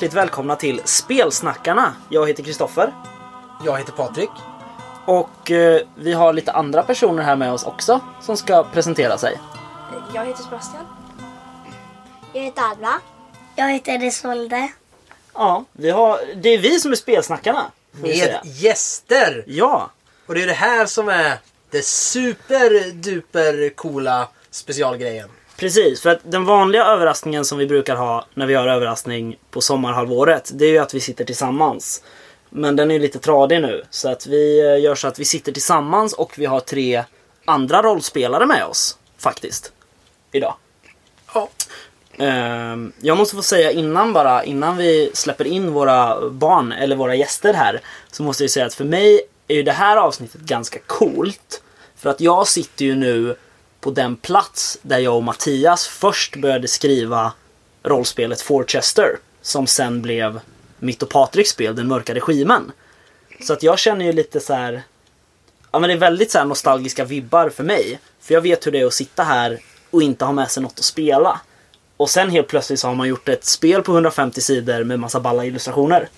Hjärtligt välkomna till Spelsnackarna. Jag heter Kristoffer Jag heter Patrik. och eh, vi har lite andra personer här med oss också som ska presentera sig. Jag heter Sebastian. Jag heter Alva. Jag heter Isolde. Ja, vi har, det är vi som är Spelsnackarna. Med gäster! Ja, Och det är det här som är det superduper coola specialgrejen. Precis. För att den vanliga överraskningen som vi brukar ha när vi har överraskning på sommarhalvåret, det är ju att vi sitter tillsammans. Men den är ju lite tradig nu, så att vi eh, gör så att vi sitter tillsammans och vi har tre andra rollspelare med oss, faktiskt. Idag. Ja. Ehm, Jag måste få säga innan bara, innan vi släpper in våra barn eller våra gäster här. Så måste jag säga att för mig är ju det här avsnittet ganska coolt. För att jag sitter ju nu på den plats där jag och Mattias först började skriva rollspelet Forchester. Som sen blev mitt och Patriks spel, Den mörka regimen. Så att jag känner ju lite så här. Ja men det är väldigt så här nostalgiska vibbar för mig. För jag vet hur det är att sitta här och inte ha med sig något att spela. Och sen helt plötsligt så har man gjort ett spel på 150 sidor med massa balla illustrationer.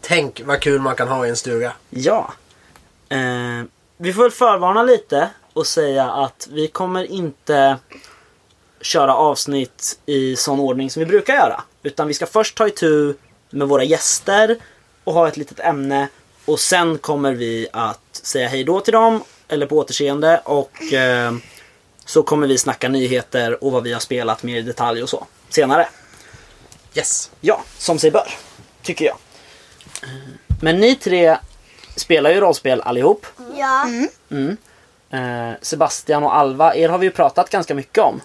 Tänk vad kul man kan ha i en stuga. Ja. Eh, vi får väl förvarna lite och säga att vi kommer inte köra avsnitt i sån ordning som vi brukar göra. Utan vi ska först ta itu med våra gäster och ha ett litet ämne. Och sen kommer vi att säga hej då till dem, eller på återseende. Och eh, så kommer vi snacka nyheter och vad vi har spelat mer i detalj och så senare. Yes. Ja, som sig bör. Tycker jag. Men ni tre spelar ju rollspel allihop. Ja. Mm. Eh, Sebastian och Alva, er har vi ju pratat ganska mycket om.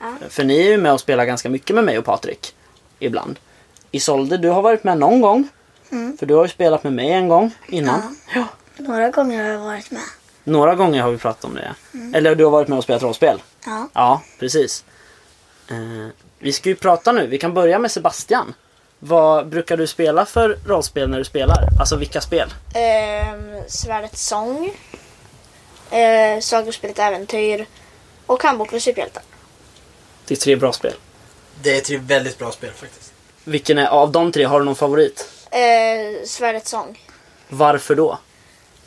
Ja. För ni är ju med och spelar ganska mycket med mig och Patrik. Ibland. Isolde, du har varit med någon gång. För du har ju spelat med mig en gång innan. Ja. Några gånger har jag varit med. Några gånger har vi pratat om det. Eller du har varit med och spelat rollspel. Ja. Ja, precis. Eh, vi ska ju prata nu. Vi kan börja med Sebastian. Vad brukar du spela för rollspel när du spelar? Alltså vilka spel? Ehm, Svärdets sång. Ehm, Sagospelet Äventyr. Och Handbok för superhjältar. Det är tre bra spel. Det är ett väldigt bra spel faktiskt. Vilken är, av de tre, har du någon favorit? Ehm, Svärdets sång. Varför då?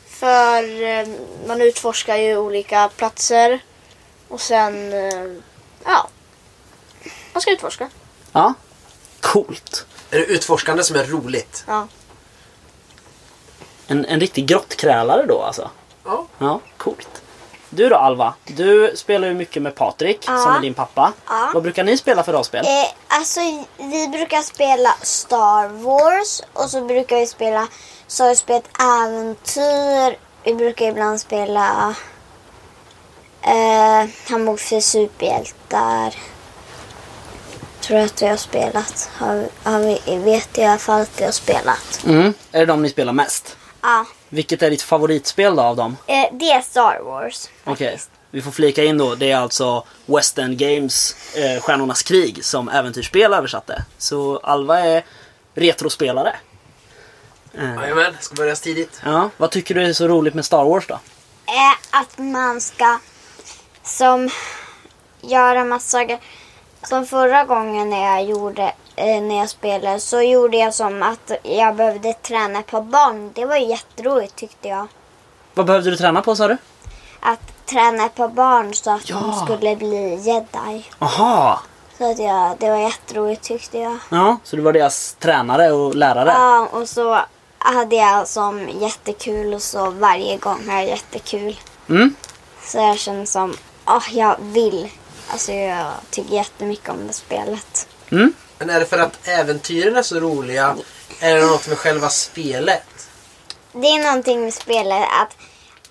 För ehm, man utforskar ju olika platser. Och sen, ehm, ja. Man ska utforska. Ja. Coolt. Är det utforskande som är roligt? Ja. En, en riktig grottkrälare då alltså. Ja. Ja, coolt. Du då Alva? Du spelar ju mycket med Patrik Ja. som är din pappa. Ja. Vad brukar ni spela för rollspel? Eh, alltså, vi brukar spela Star Wars och så brukar vi spela Sagospel Äventyr. Vi brukar ibland spela eh, Handbok för superhjältar. Tror jag att vi har spelat. Har, har vi, vet i alla fall att vi har spelat. Mm. Är det de ni spelar mest? Ja, Vilket är ditt favoritspel då av dem? eh, det är Star Wars. Okej, vi får flika in då. Det är alltså Western Games eh, Stjärnornas krig som äventyrsspel översatte. Så Alva är retrospelare. Eh, Jajamän, ska börja tidigt. ja, vad tycker du är så roligt med Star Wars då? är att man ska som göra massa saker. Som förra gången när jag gjorde eh, när jag spelade så gjorde jag som att jag behövde träna på barn. Det var jätteroligt tyckte jag. Vad behövde du träna på sa du? Att träna på barn så att Ja. de skulle bli jedi. Aha! Så att jag, det var jätteroligt tyckte jag. Ja, så du var deras tränare och lärare? Ja, och så hade jag som jättekul och så varje gång har jag jättekul. Mm. Så jag känner som, ah jag vill. Alltså jag tycker jättemycket om det spelet. Mm. Men är det för att äventyren är så roliga? Är det något med själva spelet? Det är någonting med spelet att,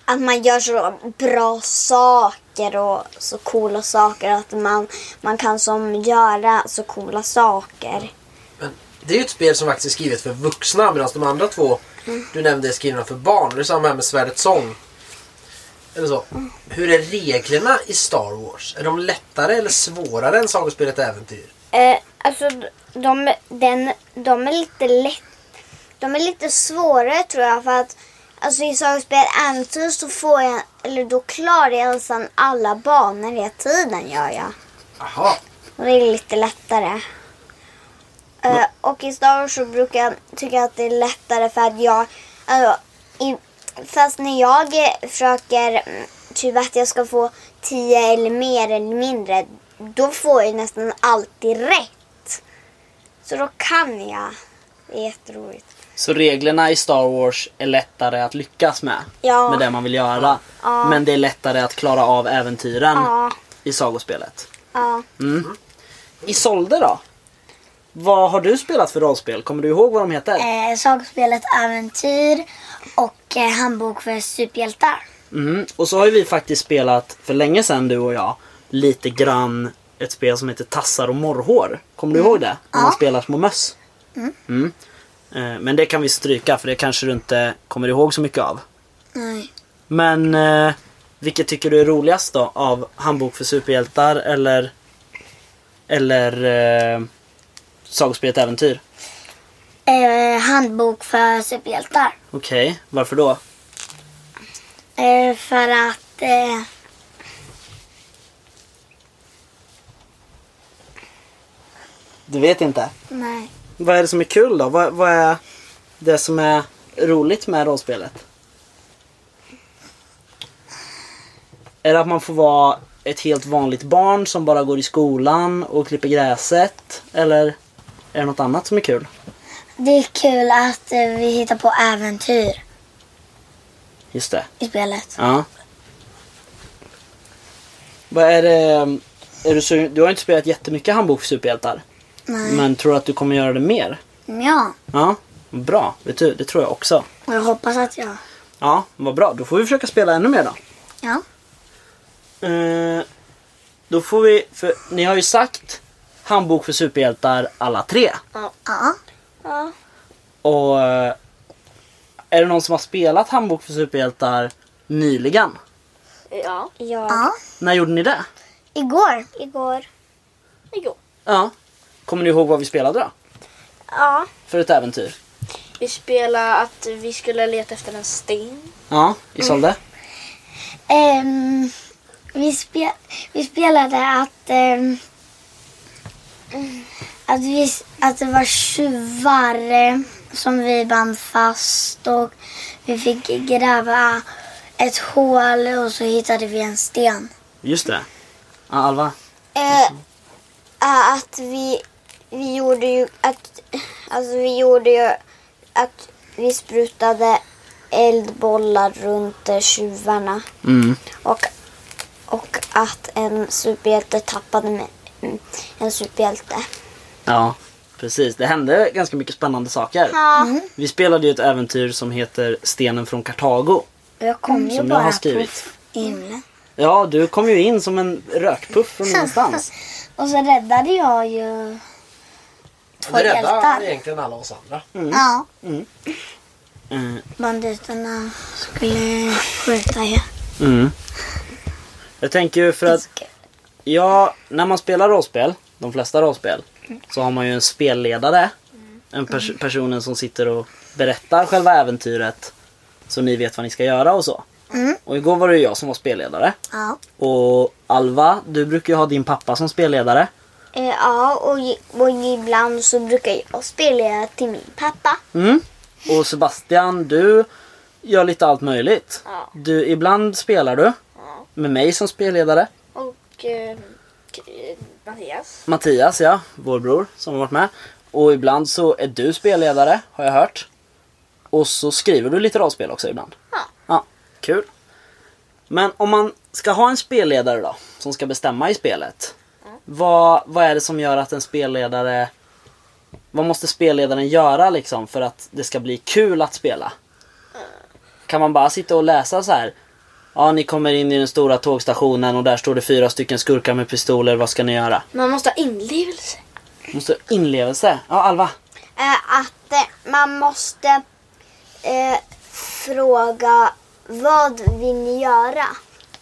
att man gör så bra saker och så coola saker. Att man, man kan som göra så coola saker. Men det är ju ett spel som faktiskt är skrivet för vuxna medan de andra två du nämnde är skrivna för barn. Det är samma här med Svärdets sång. Eller så. Hur är reglerna i Star Wars? Är de lättare eller svårare än sagospelet Äventyr? Eh, alltså de, den, de är lite lätt. De är lite svårare tror jag för att alltså i Sagospel Äventyr så får jag, eller då klarar jag nästan alla banor hela tiden gör jag. Och det är lite lättare. Eh, och i Star Wars så brukar jag tycka att det är lättare för att jag... Alltså, i, fast när jag försöker mm, typ att jag ska få 10 eller mer eller mindre, då får jag nästan alltid rätt. Så då kan jag. Det är jätteroligt. Så reglerna i Star Wars är lättare att lyckas med. Ja. Med det man vill göra. Ja. Men det är lättare att klara av äventyren Ja. i sagospelet. Ja. Mm. Isolde då? Vad har du spelat för rollspel? Kommer du ihåg vad de heter? Eh, sagspelet Äventyr och eh, Handbok för superhjältar. Mm. Och så har ju vi faktiskt spelat för länge sedan du och jag lite grann ett spel som heter Tassar och morrhår. Kommer du ihåg det? När man spelar små möss. Mm. Eh, Men det kan vi stryka för det kanske du inte kommer ihåg så mycket av. Nej. Men eh, vilket tycker du är roligast då? Av Handbok för superhjältar eller eller eh, Sagospelet Äventyr? Eh, handbok för superhjältar. Okej, varför då? Eh, för att eh, Du vet inte? nej. Vad är det som är kul då? Vad, vad är det som är roligt med rollspelet? Är det att man får vara ett helt vanligt barn som bara går i skolan och klipper gräset? Eller är det något annat som är kul? Det är kul att eh, vi hittar på äventyr Just det. i spelet. Ja. Vad är det... Är du, så, du har inte spelat jättemycket handbok för superhjältar. Nej. Men tror du att du kommer göra det mer? Ja, Ja, bra. Vet du, det tror jag också. och jag hoppas att jag... Ja, vad bra. Då får vi försöka spela ännu mer då. Ja. Eh, då får vi, för ni har ju sagt handbok för superhjältar alla tre. Ja. Ja. Och eh, är det någon som har spelat handbok för superhjältar nyligen? Ja. Ja. När gjorde ni det? Igår. Igår. Jo. Ja. Kommer ni ihåg vad vi spelade då? Ja. För ett äventyr? Vi spelade att vi skulle leta efter en sten. Ja, Isolde? Ehm, vi, spe, vi spelade att, ehm, att, vi, att det var tjuvar eh, som vi band fast och vi fick gräva ett hål och så hittade vi en sten. Just det. Alva? Eh, att vi, vi gjorde ju att, alltså vi gjorde ju att vi sprutade eldbollar runt eh, tjuvarna Mm. och, och att en superhjälte tappade med mm, en superhjälte. Ja, precis. Det hände ganska mycket spännande saker. Ja. Vi spelade ju ett äventyr som heter Stenen från Kartago. Jag kom ju Som jag har bara skrivit. på himlen. Ja, du kom ju in som en rökpuff från ingenstans. Och så räddade jag ju två Det räddar hjältar. egentligen alla oss andra. Ja. Mm. Banditerna skulle skjuta er. Mm. Jag tänker ju för att Ja, när man spelar rollspel, de flesta rollspel, så har man ju en spelledare. En pers- personen som sitter och berättar själva äventyret. Så ni vet vad ni ska göra och så. Mm. Och igår var det ju jag som var spelledare. Ja. Och Alva, du brukar ju ha din pappa som spelledare. Eh, ja, och, och ibland så brukar jag spela till min pappa. Mm. Och Sebastian, du gör lite allt möjligt. Ja. Du, ibland spelar du Ja. med mig som spelledare. Och eh, K- eh, Mattias. Mattias, ja, vår bror som har varit med. Och ibland så är du spelledare, har jag hört. Och så skriver du lite rollspel också ibland. Ja. Ja, kul. Men om man ska ha en spelledare då, som ska bestämma i spelet. Vad, vad är det som gör att en spelledare... Vad måste spelledaren göra liksom för att det ska bli kul att spela? Kan man bara sitta och läsa så här? Ja, ni kommer in i den stora tågstationen och där står det fyra stycken skurkar med pistoler. Vad ska ni göra? Man måste ha inlevelse. Måste ha inlevelse. Ja, Alva. Eh, att eh, man måste eh, fråga vad vill ni göra?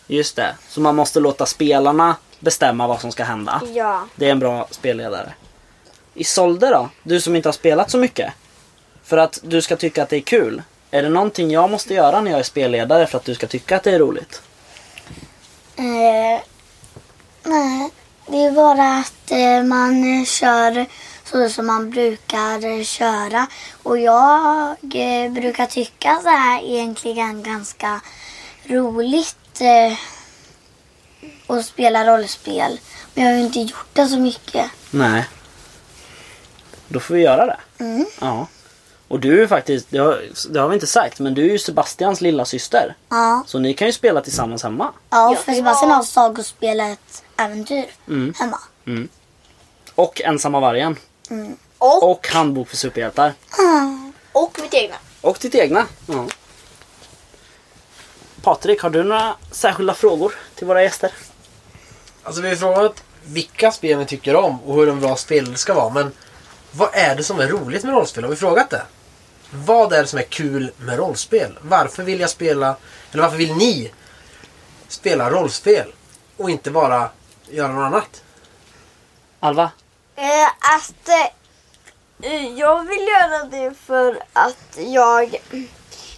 Just det. Så man måste låta spelarna bestämma vad som ska hända. Ja. Det är en bra spelledare. Isolde då? Du som inte har spelat så mycket. För att du ska tycka att det är kul. Är det någonting jag måste göra när jag är spelledare för att du ska tycka att det är roligt? Eh, nej, det är bara att eh, man eh, kör så som man brukar eh, köra. Och jag eh, brukar tycka så här egentligen ganska roligt att spela rollspel. Men jag har ju inte gjort det så mycket. Nej. Då får vi göra det. Mm. Ja. Och du är faktiskt, det har, det har vi inte sagt, men du är ju Sebastians lilla syster. Ja, Så ni kan ju spela tillsammans hemma. ja för Sebastian har sagospelet Äventyr Mm. hemma. Och Ensamma vargen. Och, Och Handbok för superhjältar. och mitt egna. Och ditt egna. Ja. Patrik, har du några särskilda frågor till våra gäster? Alltså vi har frågat vilka spel ni tycker om och hur en bra spel ska vara. Men vad är det som är roligt med rollspel? Har vi frågat det? Vad är det som är kul med rollspel? Varför vill jag spela, eller varför vill ni spela rollspel? Och inte bara göra något annat? Alva? Eh, att eh, jag vill göra det för att jag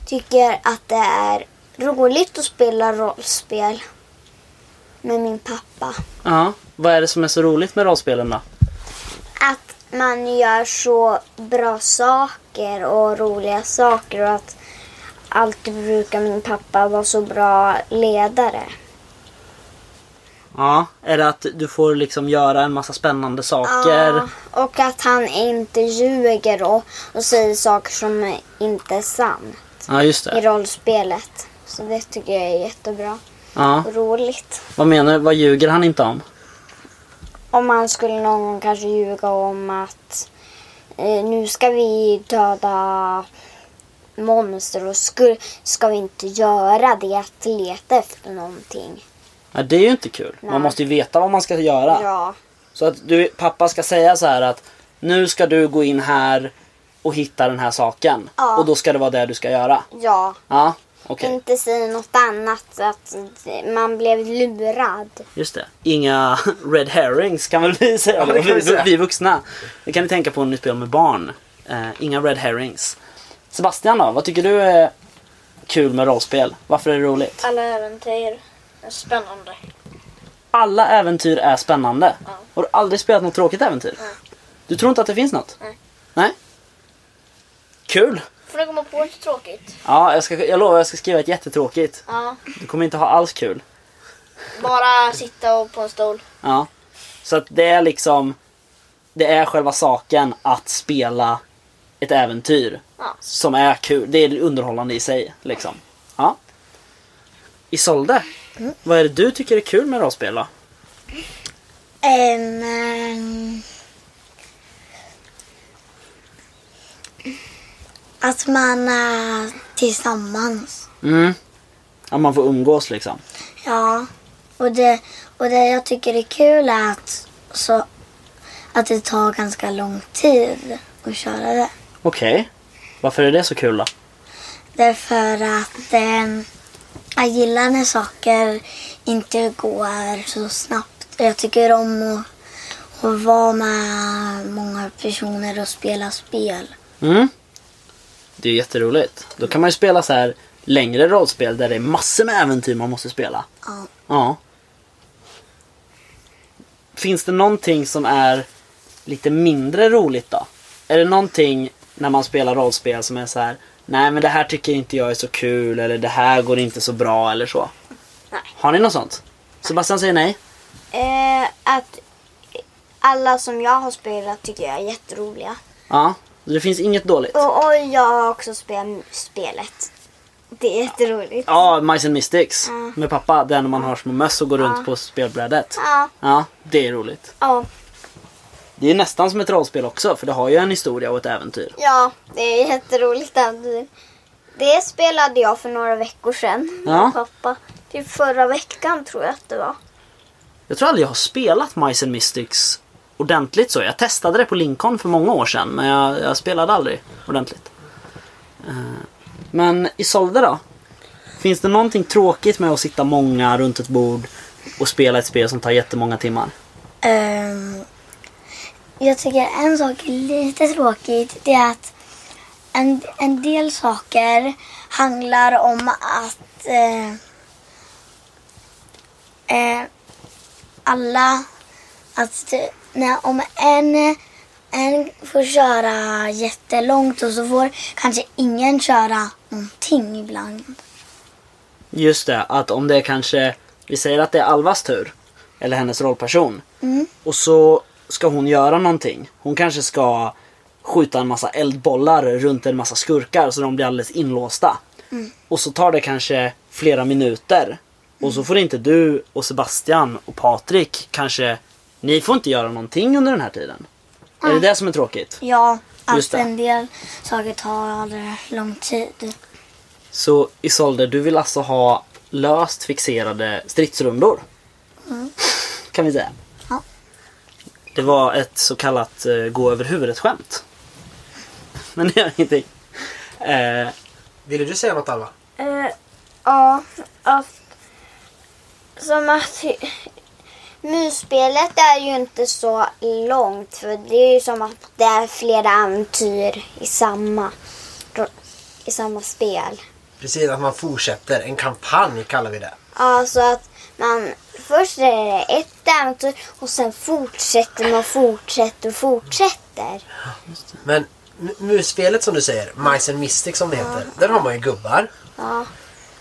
tycker att det är roligt att spela rollspel med min pappa. Ja. Vad är det som är så roligt med rollspelen då? Att man gör så bra saker och roliga saker och att alltid brukar min pappa vara så bra ledare. Ja. Är det att du får liksom göra en massa spännande saker? Ja, och att han inte ljuger och, och säger saker som inte är sant Ja, just i det. rollspelet. Så det tycker jag är jättebra Ja. och roligt. Vad menar du? Vad ljuger han inte om? Om man skulle någon gång kanske ljuga om att eh, nu ska vi döda monster och ska, ska vi inte göra det att leta efter någonting. Ja, det är ju inte kul. Man Nej. måste ju veta vad man ska göra. Ja, Så att du, pappa ska säga så här att nu ska du gå in här och hitta den här saken. Ja. Och då ska det vara det du ska göra. ja. Ja, okej. Inte säga något annat att man blev lurad. Just det. Inga red herrings kan väl vi säga. Ja, vi vi, säga. vi vuxna. Det kan ni tänka på när ni spelar med barn. Eh, inga red herrings. Sebastian då? Vad tycker du är kul med rollspel? Varför är det roligt? Alla äventyr är spännande. Alla äventyr är spännande. Har du aldrig spelat något tråkigt äventyr? Nej. Du tror inte att det finns något? Nej. Nej? Kul! Får du komma på ett tråkigt? Ja, jag, ska, jag lovar jag ska skriva ett jättetråkigt. Ja. Du kommer inte ha alls kul. Bara sitta och på en stol. Ja. Så att det är liksom Det är själva saken att spela ett äventyr Ja. som är kul. Det är underhållande i sig. Liksom. Ja. Isolde, vad är det du tycker är kul med rollspel då? Ehm, att man är tillsammans. Mm. Ja, man får umgås liksom. Ja, och det, och det jag tycker är kul är att, så, att det tar ganska lång tid att köra det. Okej. Varför är det så kul då? Därför att eh, jag gillar när saker inte går så snabbt. Jag tycker om att, att vara med många personer och spela spel. Mm. Det är jätteroligt. Då kan man ju spela så här längre rollspel där det är massor med äventyr man måste spela. Ja. Ja. Finns det någonting som är lite mindre roligt då? Är det någonting när man spelar rollspel som är så här Nej men det här tycker inte jag är så kul eller det här går inte så bra eller så. Nej. Har ni något sånt? Sebastian säger nej. Eh, att alla som jag har spelat tycker jag är jätteroliga. Ja. Det finns inget dåligt. Och, och jag har också spelat spelet. Det är jätteroligt. Ja, Mice and Mystics Ja. med pappa. Den man har små möss och går runt Ja. på spelbrädet. Ja, Ja, det är roligt. ja, Det är nästan som ett rollspel också för det har ju en historia och ett äventyr. ja, det är jätteroligt. äventyr. Det spelade jag för några veckor sedan med Ja. pappa. Typ förra veckan tror jag att det var. Jag tror aldrig jag har spelat Mice and Mystics ordentligt så. Jag testade det på Lincoln för många år sedan men jag, jag spelade aldrig ordentligt. Eh, men Men Isolde då? Finns det någonting tråkigt med att sitta många runt ett bord och spela ett spel som tar jättemånga timmar? Um, jag tycker en sak är lite tråkigt. Det är att en, en del saker handlar om att eh, eh, alla... Att när, om en, en får köra jättelångt och så får kanske ingen köra någonting ibland. Just det, att om det är kanske, vi säger att det är Alvas tur. Eller hennes rollperson. Och så ska hon göra någonting. Hon kanske ska skjuta en massa eldbollar runt en massa skurkar så de blir alldeles inlåsta. Och så tar det kanske flera minuter. Och så får inte du och Sebastian och Patrik kanske, ni får inte göra någonting under den här tiden. Är det det som är tråkigt? Ja, att en del saker tar lång tid. Så Isolde, du vill alltså ha löst fixerade stridsrundor? Kan vi säga. Ja. Det var ett så kallat eh, gå över huvudet-skämt. Men det gör ingenting. Eh, Ville du säga något Alva? Eh, ja, att, som att musspelet är ju inte så långt för det är ju som att det är flera äventyr i samma, i samma spel. Precis, att man fortsätter. En kampanj kallar vi det. Ja, så att man först är det ett äventyr och sen fortsätter man fortsätter och fortsätter. Men mu- musspelet som du säger, Mice and Mystic som det heter. Där har man ju gubbar. Ja.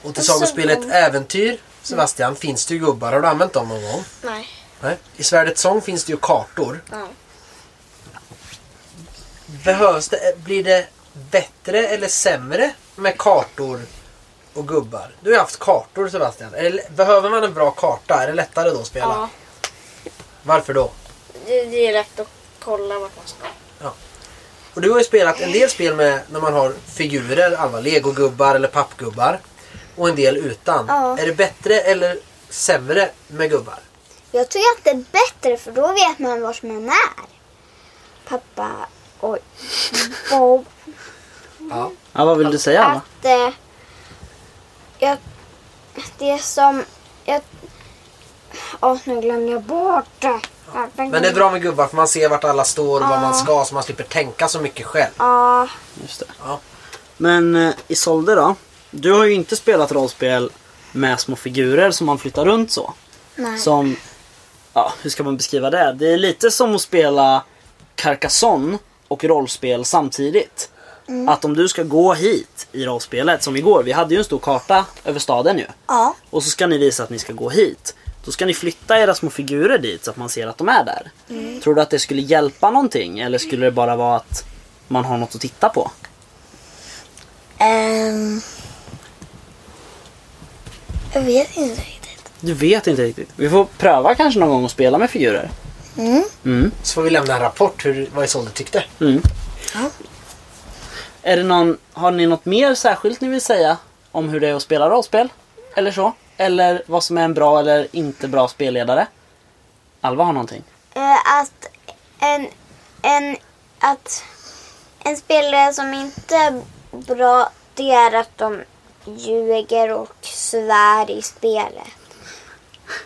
Och till sagospelet Äventyr, Sebastian, finns det ju gubbar. Har du använt dem någon gång? Nej. Nej. I Svärdets sång finns det ju kartor. Ja. Behövs det, blir det bättre eller sämre med kartor och gubbar? Du har ju haft kartor Sebastian. Är det, behöver man en bra karta? Är det lättare då att spela? Ja. Varför då? Det, det är lätt att kolla vart man ska. Och du har ju spelat en del spel med när man har figurer, Alva, legogubbar eller pappgubbar. Och en del utan. Ja. Är det bättre eller sämre med gubbar? Jag tycker att det är bättre för då vet man vart man är. Pappa och Bob. Ja. ja, vad vill du säga Alva? Att eh, jag, det är som... Jag, Åh, nu glömde jag bort det. Men det är bra med gubbar för man ser vart alla står och vad man ska så man slipper tänka så mycket själv. Ja, Just det. Ja. Men eh, Isolde då? Du har ju inte spelat rollspel med små figurer som man flyttar runt så. Nej. Som, ja hur ska man beskriva det? Det är lite som att spela Carcassonne och rollspel samtidigt. Att om du ska gå hit i rollspelet, som igår, vi hade ju en stor karta över staden ju. Ja. Och så ska ni visa att ni ska gå hit. Då ska ni flytta era små figurer dit så att man ser att de är där. Tror du att det skulle hjälpa någonting eller skulle det bara vara att man har något att titta på? Ehm, jag vet inte riktigt. Du vet inte riktigt. Vi får pröva kanske någon gång att spela med figurer. Mm. Mm. Så får vi lämna en rapport hur, vad Isolde tyckte. Mm. Ja. Är det någon, har ni något mer särskilt ni vill säga om hur det är att spela rollspel? Eller så? Eller vad som är en bra eller inte bra spelledare? Alva har någonting. eh, att en, en, att en spelare som inte är bra, det är att de ljuger och svär i spelet.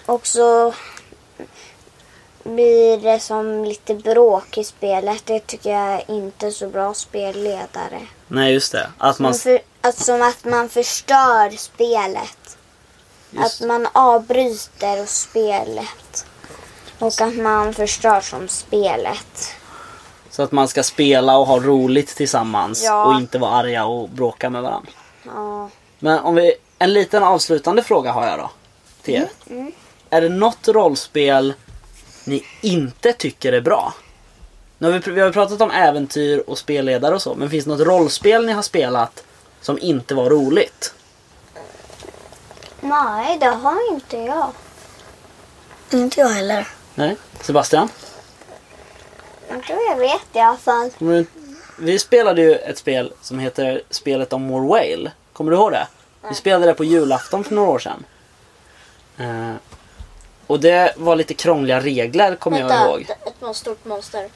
Och så blir det som lite bråk i spelet. Det tycker jag inte är så bra spelledare. Nej just det. Att man... Man för, att, som att man förstör spelet. Just. Att man avbryter spelet. Och att man förstör som spelet. Så att man ska spela och ha roligt tillsammans Ja. och inte vara arga och bråka med varandra. Ja. Men om vi, en liten avslutande fråga har jag då. Till er. Är det något rollspel ni inte tycker är bra? Nu har vi, vi har pratat om äventyr och spelledare och så. Men finns det något rollspel ni har spelat som inte var roligt? Nej, det har inte jag. Inte jag heller. Nej? Sebastian? Inte vad jag vet i alla fall. Du- Vi spelade ju ett spel som heter Spelet om More Whale. Kommer du ihåg det? Vi spelade det på julafton för några år sedan. Eh, och det var lite krångliga regler kommer jag ihåg. ett, stort monster.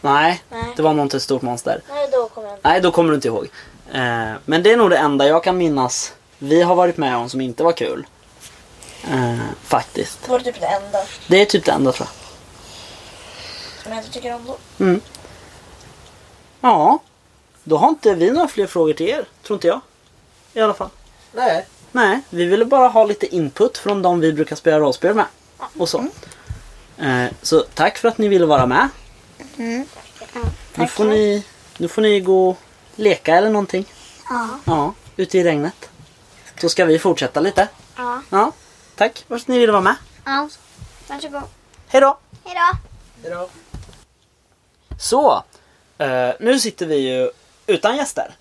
Nej, Nej. det var något ett stort monster. Nej, då kommer jag inte. Nej, då kommer du inte ihåg. Eh, men det är nog det enda jag kan minnas vi har varit med om som inte var kul. Eh, faktiskt. Det var typ det enda Det är typ det enda tror jag. som jag inte tycker om då. Mm. Ja, då har inte vi några fler frågor till er. Tror inte jag. I alla fall. Nej. Nej, vi ville bara ha lite input från de vi brukar spela rollspel med. Och så. Eh, så tack för att ni ville vara med. Nu får, ni, nu får ni gå och leka eller någonting. Ja. Ja, ute i regnet. Så ska vi fortsätta lite. Ja. Ja, tack. Vad ni ville vara med. ja. Varsågod. Hej då! Hej då. Hejdå. Så, eh, nu sitter vi ju utan gäster.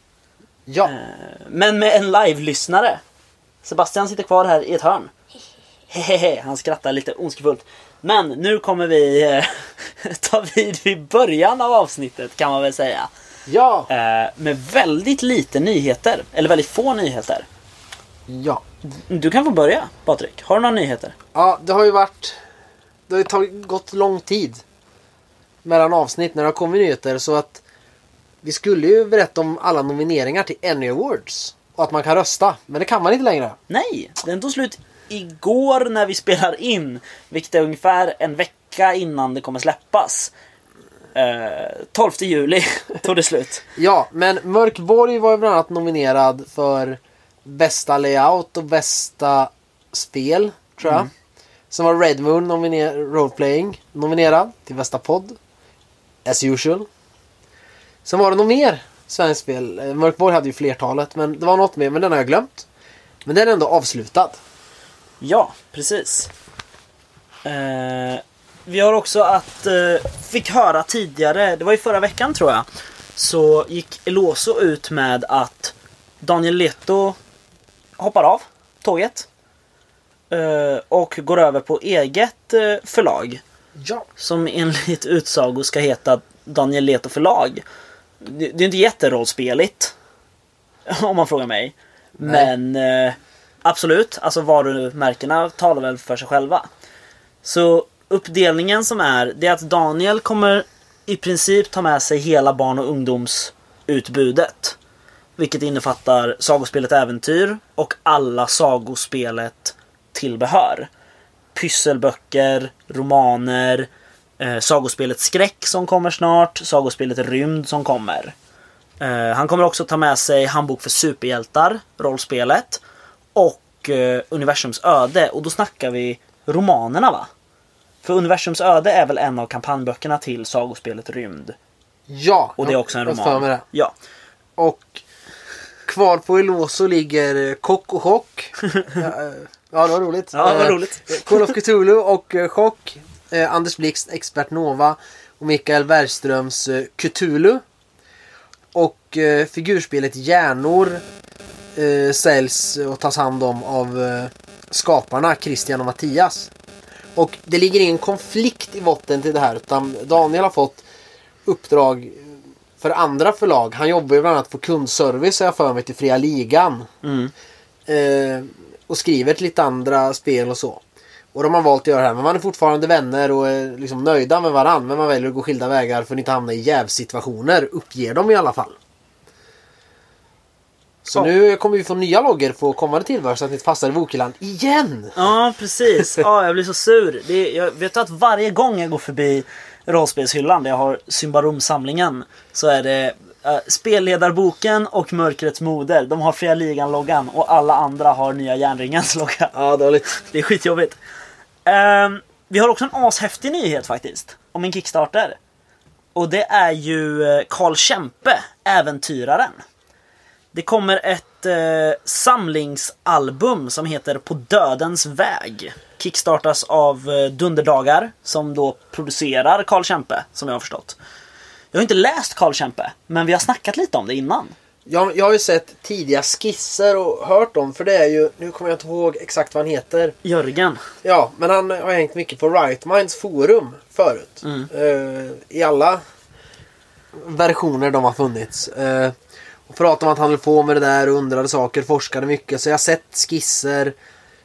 Ja, Eh, men med en live-lyssnare. Sebastian sitter kvar här i ett hörn. Hehehe, han skrattar lite ondskefullt. Men nu kommer vi eh, ta vid vid början av avsnittet kan man väl säga. ja, Eh, med väldigt lite nyheter. Eller väldigt få nyheter. ja. Du kan få börja Patrik. Har du några nyheter? Ja, det har ju varit... Det har ju tagit, gått lång tid mellan avsnitt när det har kommit nyheter så att vi skulle ju berätta om alla nomineringar till Annie Awards och att man kan rösta, men det kan man inte längre. Nej, den tog slut igår när vi spelar in. Vilket är ungefär en vecka innan det kommer släppas. Eh, 12 juli tog det slut. Ja, men Mörkborg var ju bland annat nominerad för bästa layout och bästa spel, tror jag. Sen var Red Moon nominer- roleplaying nominerad till bästa podd. As usual. Sen var det något mer svenskt spel. Eh, Mörkborg hade ju flertalet, men det var något mer, men den har jag glömt. Men den är ändå avslutad. Ja, precis. Eh, vi har också att, eh, fick höra tidigare, det var i förra veckan tror jag, så gick Eloso ut med att Daniel Leto hoppar av tåget. Eh, och går över på eget eh, förlag. Ja. Som enligt utsago ska heta Daniel Leto förlag. Det, det är inte jätterollspeligt. Om man frågar mig. Men eh, absolut, alltså varumärkena talar väl för sig själva. Så uppdelningen som är, det är att Daniel kommer i princip ta med sig hela barn och ungdomsutbudet. Vilket innefattar sagospelet Äventyr och alla sagospelet tillbehör. Pysselböcker, romaner, eh, sagospelet Skräck som kommer snart, sagospelet Rymd som kommer. Eh, han kommer också ta med sig Handbok för superhjältar, rollspelet. Och eh, Universums öde. Och då snackar vi romanerna va? För Universums öde är väl en av kampanjböckerna till sagospelet Rymd. Ja. Och det är också en roman. det. Ja. Och kvar på Eloso ligger eh, Kock och Chock. ja, eh, ja, det var roligt. Ja, vad Eh, roligt. Call of Cthulhu och Chock. Eh, Anders Blixt, Expert Nova. Och Mikael Bergströms eh, Cthulhu. Och eh, figurspelet Hjärnor eh, säljs och tas hand om av eh, skaparna Christian och Mattias. Och det ligger ingen konflikt i botten till det här utan Daniel har fått uppdrag för andra förlag. Han jobbar ju bland annat på kundservice har jag för mig till Fria Ligan. Mm. Eh, och skriver till lite andra spel och så. Och de har valt att göra det här. Men man är fortfarande vänner och är liksom nöjda med varandra. Men man väljer att gå skilda vägar för att inte hamna i jävsituationer. Uppger de i alla fall. Så Ja. nu kommer vi få nya loggar på kommande tillbehör så att ni inte fastnar i Wokeland igen. Ja, precis. Ja, jag blir så sur. Det jag vet att varje gång jag går förbi rollspelshyllan där jag har Symbarom-samlingen så är det uh, Spelledarboken och Mörkrets moder. De har Fria Ligan-loggan och alla andra har Nya Järnringens logga. Ja, dåligt. Det är skitjobbigt. Um, vi har också en ashäftig nyhet faktiskt. Om en Kickstarter. Och det är ju eh, Karl Kempe, Äventyraren. Det kommer ett eh, samlingsalbum som heter På dödens väg. Kickstartas av eh, Dunderdagar som då producerar Karl Kempe, som jag har förstått. Jag har inte läst Karl Kempe, men vi har snackat lite om det innan. Jag, jag har ju sett tidiga skisser och hört dem. För det är ju, nu kommer jag inte ihåg exakt vad han heter. Jörgen. Ja, men han har hängt mycket på Right Minds forum förut. Eh, I alla versioner de har funnits. Eh, och pratade om att han höll på med det där och undrade saker, forskade mycket. Så jag har sett skisser.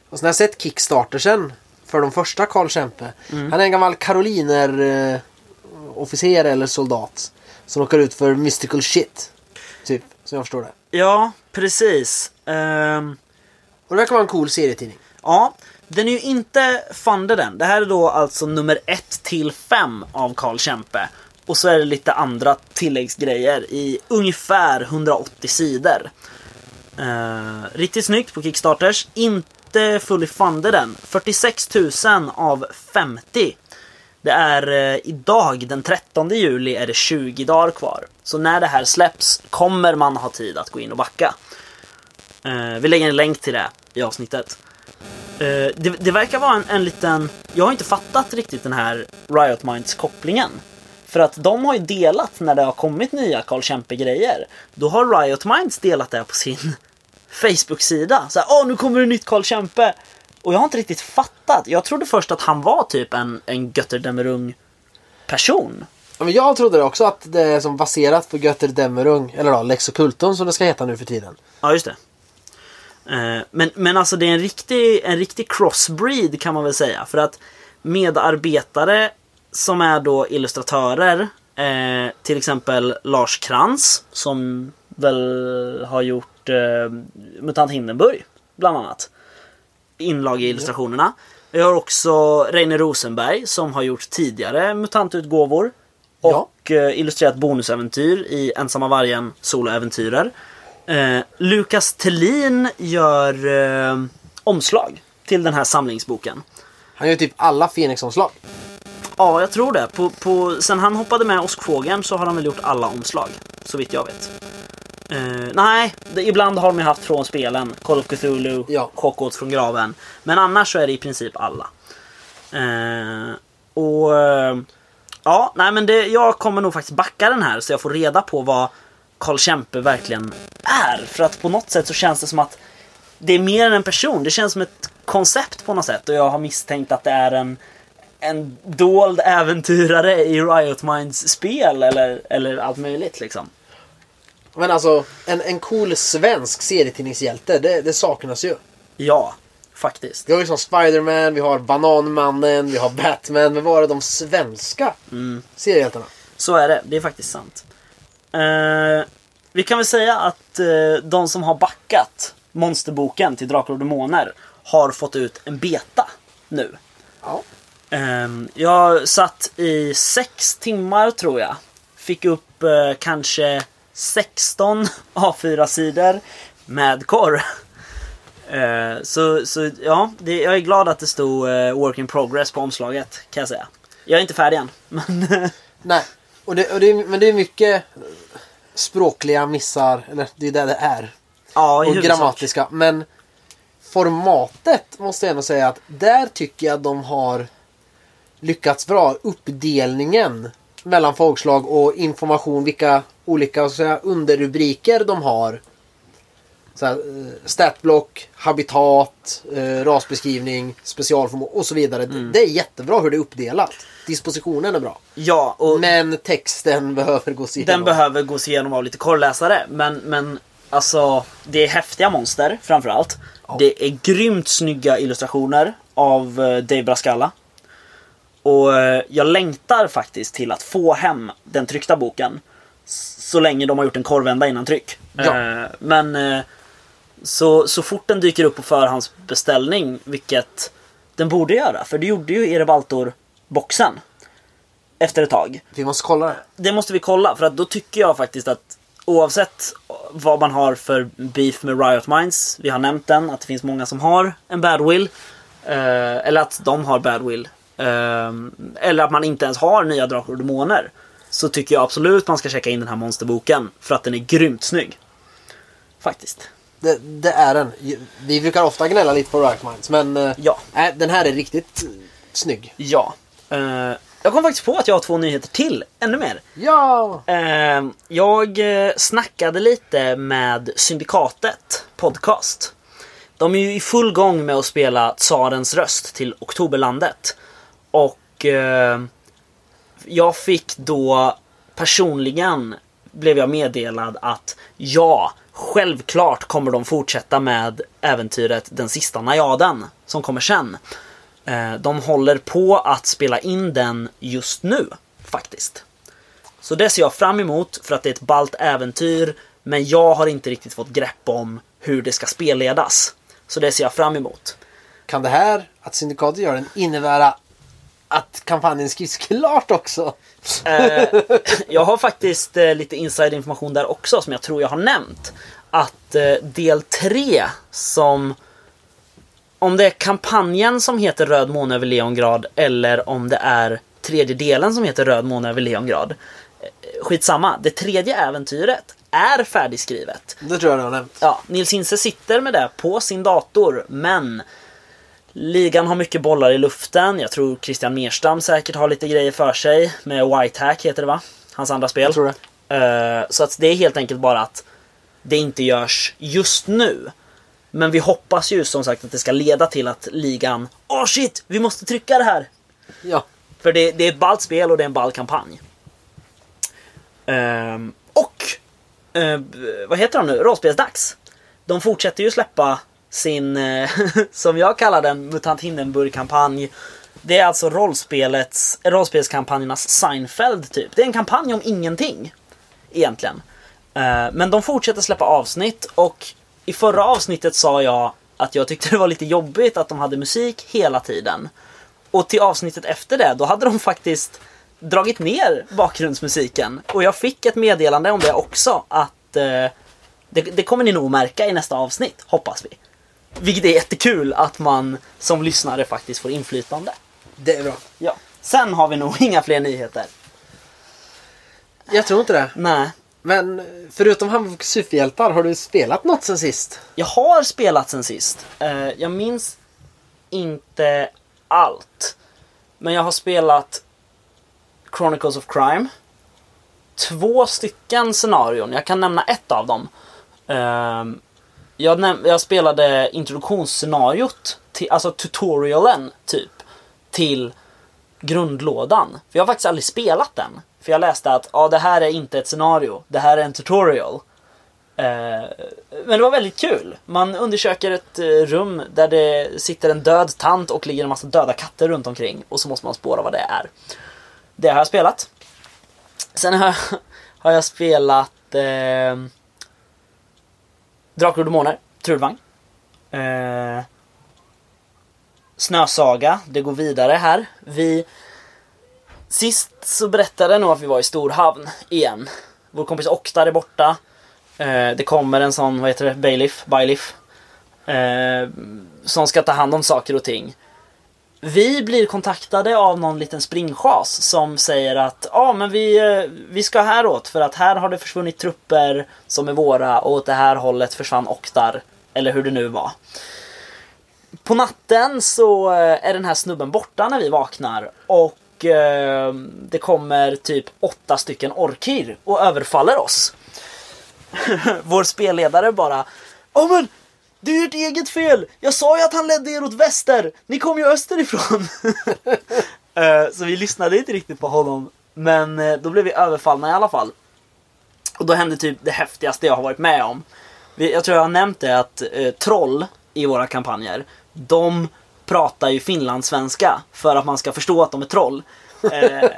Och sen har jag sett Kickstartersen för de första Karl Kempe. Han är en gammal karoliner eh, officer eller soldat. Som åker ut för mystical shit. Typ, som jag förstår det. Ja, precis. Ehm, Och det verkar vara en cool serietidning. Ja, den är ju inte funded än. Det här är då alltså nummer 1 till 5 av Karl Kempe. Och så är det lite andra tilläggsgrejer i ungefär 180 sidor. Eh, riktigt snyggt på Kickstarters. Inte fully funded än. 46 000 av 50. Det är eh, idag den 13 juli är det 20 dagar kvar. Så när det här släpps kommer man ha tid att gå in och backa. Eh, vi lägger en länk till det i avsnittet. Eh, det, det verkar vara en, en liten... Jag har inte fattat riktigt den här Riot Minds kopplingen. För att de har ju delat när det har kommit nya Carl Kempe-grejer. Då har Riot Minds delat det på sin Facebook-sida. Så här, åh nu kommer det nytt Carl Kempe! Och jag har inte riktigt fattat. Jag trodde först att han var typ en, en Götterdämmerung person. Ja, men jag trodde det också att det är som baserat på Götter Dämmerung, eller då Lex Occultum som det ska heta nu för tiden. Ja, just det. Eh, Men, men alltså det är en riktig, en riktig crossbreed kan man väl säga. För att medarbetare som är då illustratörer, eh, till exempel Lars Krantz som väl har gjort eh, MUTANT Hindenburg, bland annat. Inlag i illustrationerna. Vi har också Reine Rosenberg som har gjort tidigare MUTANT-utgåvor. Ja. Och eh, illustrerat bonusäventyr i Ensamma Vargen soloäventyrer. Eh, Lukas Tellin gör eh, omslag till den här samlingsboken. Han gör typ alla Fenix-omslag. Ja, jag tror det. På, på, sen han hoppade med Åskfågeln så har han väl gjort alla omslag. Så vitt jag vet. Eh, nej, det, ibland har de haft från spelen. Call of Cthulhu, Ja. Hogwarts från graven. Men annars så är det i princip alla. Eh, och eh, ja, nej men det, jag kommer nog faktiskt backa den här så jag får reda på vad Carl Kempe verkligen är. För att på något sätt så känns det som att det är mer än en person. Det känns som ett koncept på något sätt och jag har misstänkt att det är en en dold äventyrare i Riot Minds spel eller, eller allt möjligt liksom. Men alltså, en, en cool svensk serietidningshjälte, det, det saknas ju. Ja, faktiskt. Vi har ju som Spiderman, vi har Bananmannen, vi har Batman. Men vad är de svenska seriehjältarna? Så är det, det är faktiskt sant. Eh, vi kan väl säga att eh, de som har backat monsterboken till Drakar och Demoner har fått ut en beta nu. Ja. Ehm, jag satt i sex timmar tror jag. Fick upp eh, kanske 16 A4-sidor med korr. Eh, så, så ja, det, jag är glad att det stod eh, Work in progress på omslaget kan jag säga. Jag är inte färdig än. Men Nej, och det, och det, men det är mycket språkliga missar, eller det är det det är. ja, Och grammatiska. Men formatet måste jag ändå säga att där tycker jag de har lyckats bra. Uppdelningen mellan folkslag och information, vilka olika så säga, underrubriker de har. Så här, eh, statblock, habitat, eh, rasbeskrivning, specialförmåga och så vidare. Mm. Det är jättebra hur det är uppdelat. Dispositionen är bra. Ja, och Men texten behöver gås igenom. den behöver gås igenom av lite korrläsare. Men, men alltså, det är häftiga monster framförallt. Det är grymt snygga illustrationer av eh, Dave Brascalla. Och jag längtar faktiskt till att få hem den tryckta boken. Så länge de har gjort en korvända innan tryck. Ja. Eh, Men eh, så, så fort den dyker upp på förhandsbeställning, vilket den borde göra, för det gjorde ju Erebaltor-boxen. Efter ett tag. Vi måste kolla det. Det måste vi kolla, för att då tycker jag faktiskt att oavsett vad man har för beef med Riot Minds, vi har nämnt den, att det finns många som har en bad will. Eh, eller att de har bad will. Eh, eller att man inte ens har nya Drakar och Demoner. Så tycker jag absolut man ska checka in den här monsterboken. För att den är grymt snygg. Faktiskt. Det, det är den. Vi brukar ofta gnälla lite på Minds men eh, Ja. nej, den här är riktigt snygg. Ja. Eh, jag kom faktiskt på att jag har två nyheter till. Ännu mer. Ja! Eh, jag snackade lite med Syndikatet podcast. De är ju i full gång med att spela Tsarens röst till Oktoberlandet. Och eh, jag fick då personligen blev jag meddelad att ja, självklart kommer de fortsätta med äventyret Den sista najaden som kommer sen. Eh, de håller på att spela in den just nu faktiskt. Så det ser jag fram emot för att det är ett ballt äventyr. Men jag har inte riktigt fått grepp om hur det ska spelledas. Så det ser jag fram emot. Kan det här, att Syndikatet gör den, innebära att kampanjen skrivs klart också? Eh, jag har faktiskt eh, lite inside information där också som jag tror jag har nämnt. Att eh, del 3 som... Om det är kampanjen som heter Röd måne över Leongrad eller om det är tredje delen som heter Röd måne över Leongrad. Eh, Skitsamma, det tredje äventyret är färdigskrivet. Det tror jag du har nämnt. Ja, Nils Inse sitter med det på sin dator, men ligan har mycket bollar i luften. Jag tror Christian Merstam säkert har lite grejer för sig. Med Whitehack heter det va? Hans andra spel. Jag tror det. Eh, så att det är helt enkelt bara att det inte görs just nu. Men vi hoppas ju som sagt att det ska leda till att ligan Åh shit, vi måste trycka det här! Ja. För det, det är ett ballt spel och det är en ball kampanj. Ehm, och eh, vad heter de nu? Rollspelsdags. De fortsätter ju släppa sin, eh, som jag kallar den, Mutant Hindenburg-kampanj. Det är alltså rollspelets, rollspelskampanjernas Seinfeld typ. Det är en kampanj om ingenting. Egentligen. Eh, men de fortsätter släppa avsnitt och i förra avsnittet sa jag att jag tyckte det var lite jobbigt att de hade musik hela tiden. Och till avsnittet efter det, då hade de faktiskt dragit ner bakgrundsmusiken. Och jag fick ett meddelande om det också, att eh, det, det kommer ni nog märka i nästa avsnitt, hoppas vi. Vilket är jättekul att man som lyssnare faktiskt får inflytande. Det är bra. Ja. Sen har vi nog inga fler nyheter. Jag tror inte det. Nej. Men förutom Hamburgs superhjältar, har du spelat något sen sist? Jag har spelat sen sist. Eh, jag minns inte allt. Men jag har spelat Chronicles of Crime. Två stycken scenarion. Jag kan nämna ett av dem. Jag, jag spelade introduktionsscenariot, till, alltså tutorialen typ, till grundlådan. För jag har faktiskt aldrig spelat den. För jag läste att ja, det här är inte ett scenario, det här är en tutorial. Eh, men det var väldigt kul. Man undersöker ett eh, rum där det sitter en död tant och ligger en massa döda katter runt omkring. Och så måste man spåra vad det är. Det har jag spelat. Sen har jag, har jag spelat eh, Drakar och Demoner, Trudvang. Eh, Snösaga, det går vidare här. Vi Sist så berättade jag nog att vi var i Storhavn igen. Vår kompis Oktar är borta. Eh, det kommer en sån, vad heter det, bailiff, bailiff. Eh, som ska ta hand om saker och ting. Vi blir kontaktade av någon liten springchas som säger att ja men vi, eh, vi ska häråt för att här har det försvunnit trupper som är våra och åt det här hållet försvann Oktar. Eller hur det nu var. På natten så eh, är den här snubben borta när vi vaknar och eh, det kommer typ åtta stycken orkir och överfaller oss. Vår spelledare bara Ja men det är ju ert eget fel! Jag sa ju att han ledde er åt väster! Ni kom ju österifrån! Eh, så vi lyssnade inte riktigt på honom. Men eh, då blev vi överfallna i alla fall. Och då hände typ det häftigaste jag har varit med om. Vi- Jag tror jag har nämnt det att eh, troll i våra kampanjer, de pratar ju finlandssvenska för att man ska förstå att de är troll. Eh,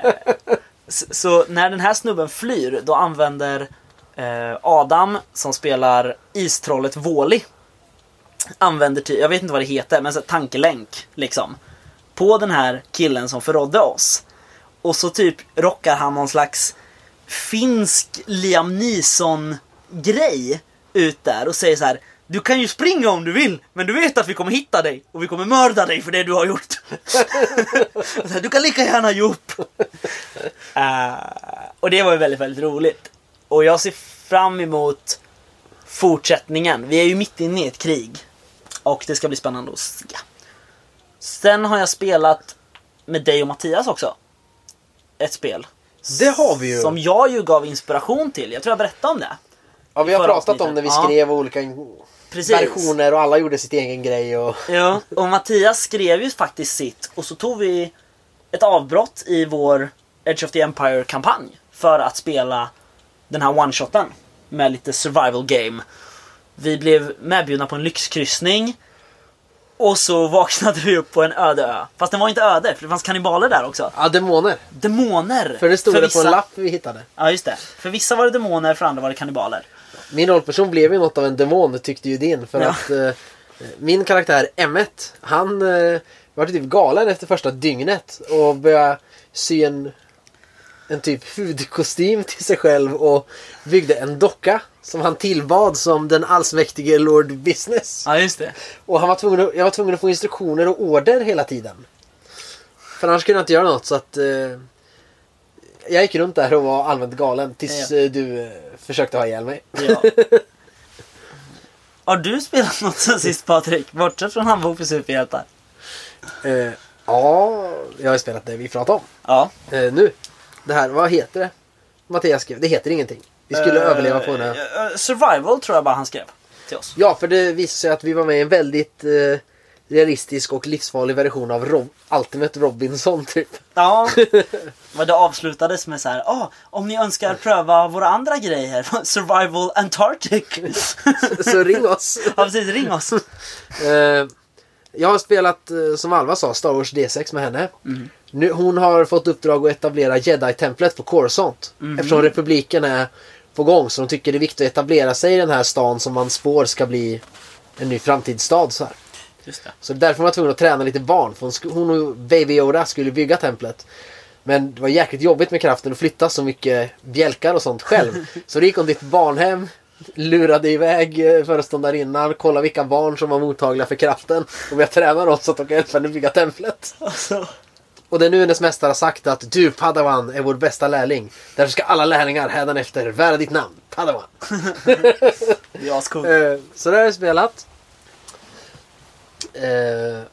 så när den här snubben flyr, då använder eh, Adam, som spelar istrollet Våli, använder, ty- jag vet inte vad det heter, men så tankelänk liksom. På den här killen som förrådde oss. Och så typ rockar han någon slags finsk Liam Neeson grej ut där och säger så här. Du kan ju springa om du vill, men du vet att vi kommer hitta dig och vi kommer mörda dig för det du har gjort. Du kan lika gärna ge upp. Uh, och det var ju väldigt, väldigt roligt. Och jag ser fram emot fortsättningen. Vi är ju mitt inne i ett krig. Och det ska bli spännande att se. Sen har jag spelat med dig och Mattias också. Ett spel. Det har vi ju. Som jag ju gav inspiration till. Jag tror jag berättade om det. Ja, vi har pratat avsnittet. om det. Vi Ja. skrev olika Precis. versioner och alla gjorde sitt egen grej. Och... Ja, och Mattias skrev ju faktiskt sitt och så tog vi ett avbrott i vår Edge of the Empire-kampanj för att spela den här one-shoten med lite survival game. Vi blev medbjudna på en lyxkryssning och så vaknade vi upp på en öde ö. Fast den var inte öde, för det fanns kannibaler där också. Ja, demoner. Demoner! För det stod det på vissa... en lapp vi hittade. Ja, just det. För vissa var det demoner, för andra var det kannibaler. Min rollperson blev ju något av en demon tyckte ju din. För Ja. att eh, min karaktär Emmet, han eh, var typ galen efter första dygnet. Och började sy en, en typ hudkostym till sig själv och byggde en docka. Som han tillbad som den allsmäktige Lord Business. Ja, just det. Och han var tvungen att, jag var tvungen att få instruktioner och order hela tiden. för annars kunde jag inte göra något så att... Eh, jag gick runt där och var allmänt galen tills Ja. eh, du eh, försökte ha ihjäl mig. Ja. Har du spelat något sen sist Patrik? Bortsett från Handbok för superhjältar? Eh, ja, jag har spelat det vi pratade om. Ja. Eh, nu. Det här, vad heter det? Mattias skrev. Det heter ingenting. Vi skulle Eh, överleva på det. eh, survival tror jag bara han skrev till oss. Ja, för det visade sig att vi var med i en väldigt eh, realistisk och livsfarlig version av Rob Ultimate Robinson typ. Ja. Vad det avslutades med så här. Ah, om ni önskar pröva våra andra grejer. Survival Antarctic. Så ring oss. ja precis, ring oss. Jag har spelat, som Alva sa, Star Wars D6 med henne. Mm. Nu, hon har fått uppdrag att etablera Jedi-templet på Coruscant. Mhm. Eftersom republiken är på gång så de tycker det är viktigt att etablera sig i den här stan som man spår ska bli en ny framtidsstad. Så, här. Just det. så därför var man tvungen att träna lite barn. För hon, och Baby Yoda skulle bygga templet. Men det var jäkligt jobbigt med kraften att flytta så mycket bjälkar och sånt själv. Så då gick hon till ett barnhem, lurade iväg eh, föreståndarinnan, kollade vilka barn som var mottagliga för kraften och började träna dem så att de kan hjälpa henne bygga templet. Alltså. Och det är nu hennes mästare har sagt att du Padawan är vår bästa lärling. Därför ska alla lärlingar hädanefter vära ditt namn, Padawan. Det är ascoolt. Eh, så det har jag spelat. Eh,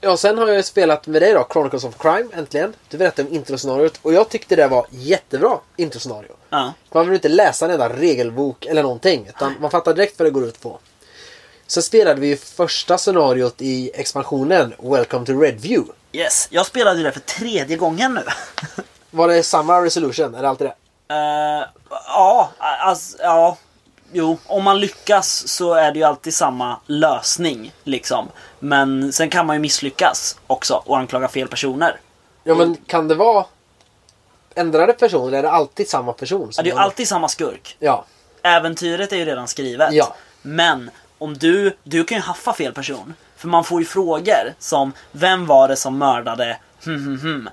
ja, sen har jag spelat med dig då, Chronicles of Crime, äntligen. Du berättade om introscenariot och jag tyckte det var jättebra introscenario. Ja. Man vill inte läsa en enda regelbok eller någonting, utan man fattar direkt vad det går ut på. Sen spelade vi första scenariot i expansionen, Welcome to Redview. Yes, jag spelade ju det för tredje gången nu. Var det samma resolution? Är det alltid det? Eh, ja, alltså, ja. Jo, om man lyckas så är det ju alltid samma lösning. Liksom. Men sen kan man ju misslyckas också och anklaga fel personer. Ja, men kan det vara ändrade personer eller är det alltid samma person? Ja, det är ju alltid samma skurk. Ja. Äventyret är ju redan skrivet. Ja. Men om du, du kan ju haffa fel person. För man får ju frågor som Vem var det som mördade hm, hm, hm.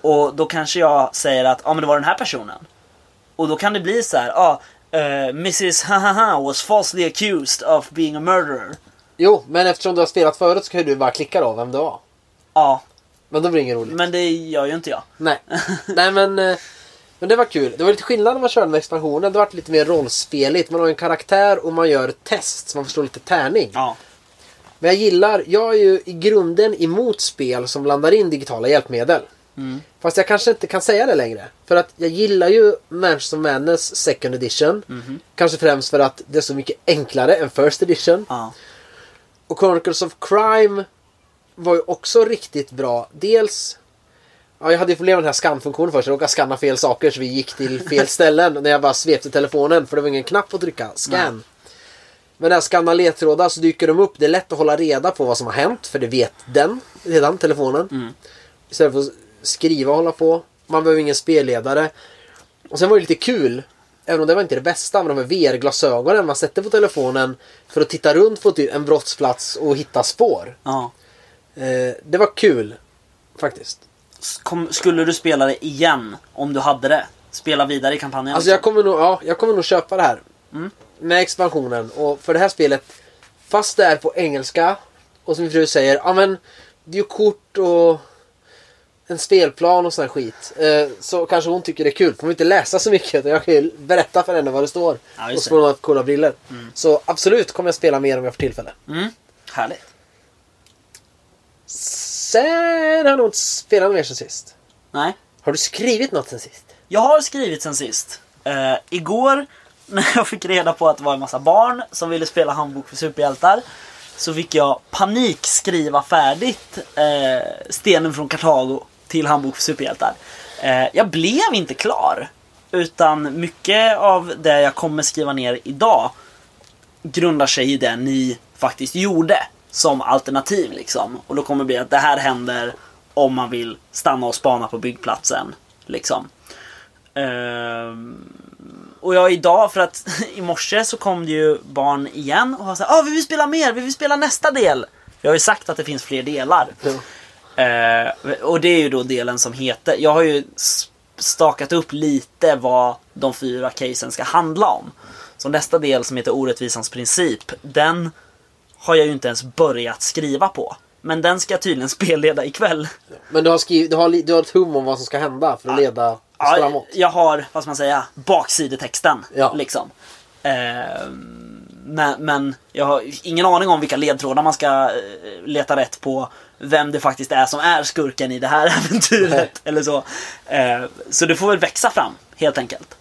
Och då kanske jag säger att ja men det var den här personen. Och då kan det bli så här, ja eh, Mrs Hahaha was falsely accused of being a murderer. Jo, men eftersom du har spelat förut så kan ju du bara klicka då vem det var. Ja, Men då blir det inget roligt. men det gör ju inte jag. Nej. Nej men, eh, men det var kul. Det var lite skillnad när man körde med expansionen. Det var lite mer rollspeligt. Man har en karaktär och man gör test så man förstår lite tärning. Ja. Men jag gillar, jag är ju i grunden emot spel som blandar in digitala hjälpmedel. Mm. Fast jag kanske inte kan säga det längre. För att jag gillar ju Manchester Madness second edition. Mhm. Kanske främst för att det är så mycket enklare än first edition. Ja. Och Chronicles of Crime var ju också riktigt bra. Dels Ja, jag hade ju problem med den här scanfunktionen först. Jag råkade scanna fel saker så vi gick till fel ställen när jag bara svepte telefonen. För det var ingen knapp att trycka. Scan. Men när jag scannar ledtrådar så dyker de upp. Det är lätt att hålla reda på vad som har hänt. För det vet den redan, telefonen. Mm. Istället för att skriva och hålla på. Man behöver ingen spelledare. Och sen var det lite kul. Även om det var inte det bästa med de här VR-glasögonen man sätter på telefonen. För att titta runt på typ en brottsplats och hitta spår. ja. Eh, det var kul. Faktiskt. Kom, skulle du spela det igen om du hade det? Spela vidare i kampanjen? Alltså jag kommer nog, ja, jag kommer nog köpa det här. Mm. Med expansionen. Och för det här spelet, fast det är på engelska och som min fru säger, ja men det är ju kort och en spelplan och sån här skit. Eh, så kanske hon tycker det är kul. Får man inte läsa så mycket. Jag kan ju berätta för henne vad det står. Ja, och så får hon ha coola briller. Mm. Så absolut kommer jag spela mer om jag får tillfälle. Mm. Härligt. Sen har jag nog inte spelat mer sen sist. Nej. Har du skrivit något sen sist? Jag har skrivit sen sist. Eh, igår när jag fick reda på att det var en massa barn som ville spela handbok för superhjältar så fick jag panikskriva färdigt eh, Stenen från Kartago till handbok för superhjältar. Eh, jag blev inte klar. Utan mycket av det jag kommer skriva ner idag grundar sig i det ni faktiskt gjorde som alternativ liksom. Och då kommer det bli att det här händer om man vill stanna och spana på byggplatsen. Liksom. Ehm, och jag idag, för att i morse så kom det ju barn igen och har sagt ah, vi vill spela mer, vi vill spela nästa del. Jag har ju sagt att det finns fler delar. Eh, och det är ju då delen som heter, jag har ju stakat upp lite vad de fyra casen ska handla om. Så nästa del som heter orättvisans princip, den har jag ju inte ens börjat skriva på. Men den ska jag tydligen spelleda ikväll. Men du har, skrivit, du, har, du har ett hum om vad som ska hända för att leda Ja, jag har, vad ska man säga, baksidetexten. Ja. Liksom. Ehm, men, men jag har ingen aning om vilka ledtrådar man ska eh, leta rätt på. Vem det faktiskt är som är skurken i det här äventyret. Nej. Eller så. Ehm, så det får väl växa fram, helt enkelt.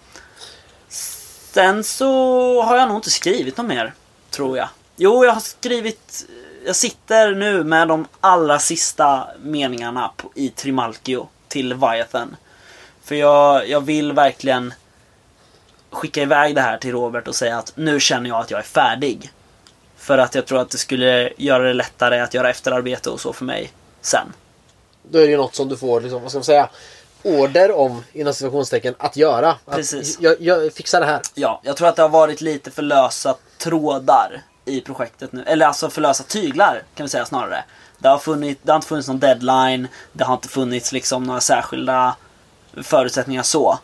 Sen så har jag nog inte skrivit något mer, tror jag. Jo, jag har skrivit... Jag sitter nu med de allra sista meningarna på, i Trimalchio till Leviathan. För jag, jag vill verkligen skicka iväg det här till Robert och säga att nu känner jag att jag är färdig. För att jag tror att det skulle göra det lättare att göra efterarbete och så för mig sen. Då är det ju något som du får, liksom, vad ska man säga, order om, inom situationstecken, att göra. Att, Precis. Jag, jag fixar det här. Ja, jag tror att det har varit lite för lösa trådar i projektet nu. Eller alltså för lösa tyglar kan vi säga snarare. Det har, funnits, det har inte funnits någon deadline. Det har inte funnits liksom några särskilda förutsättningar så.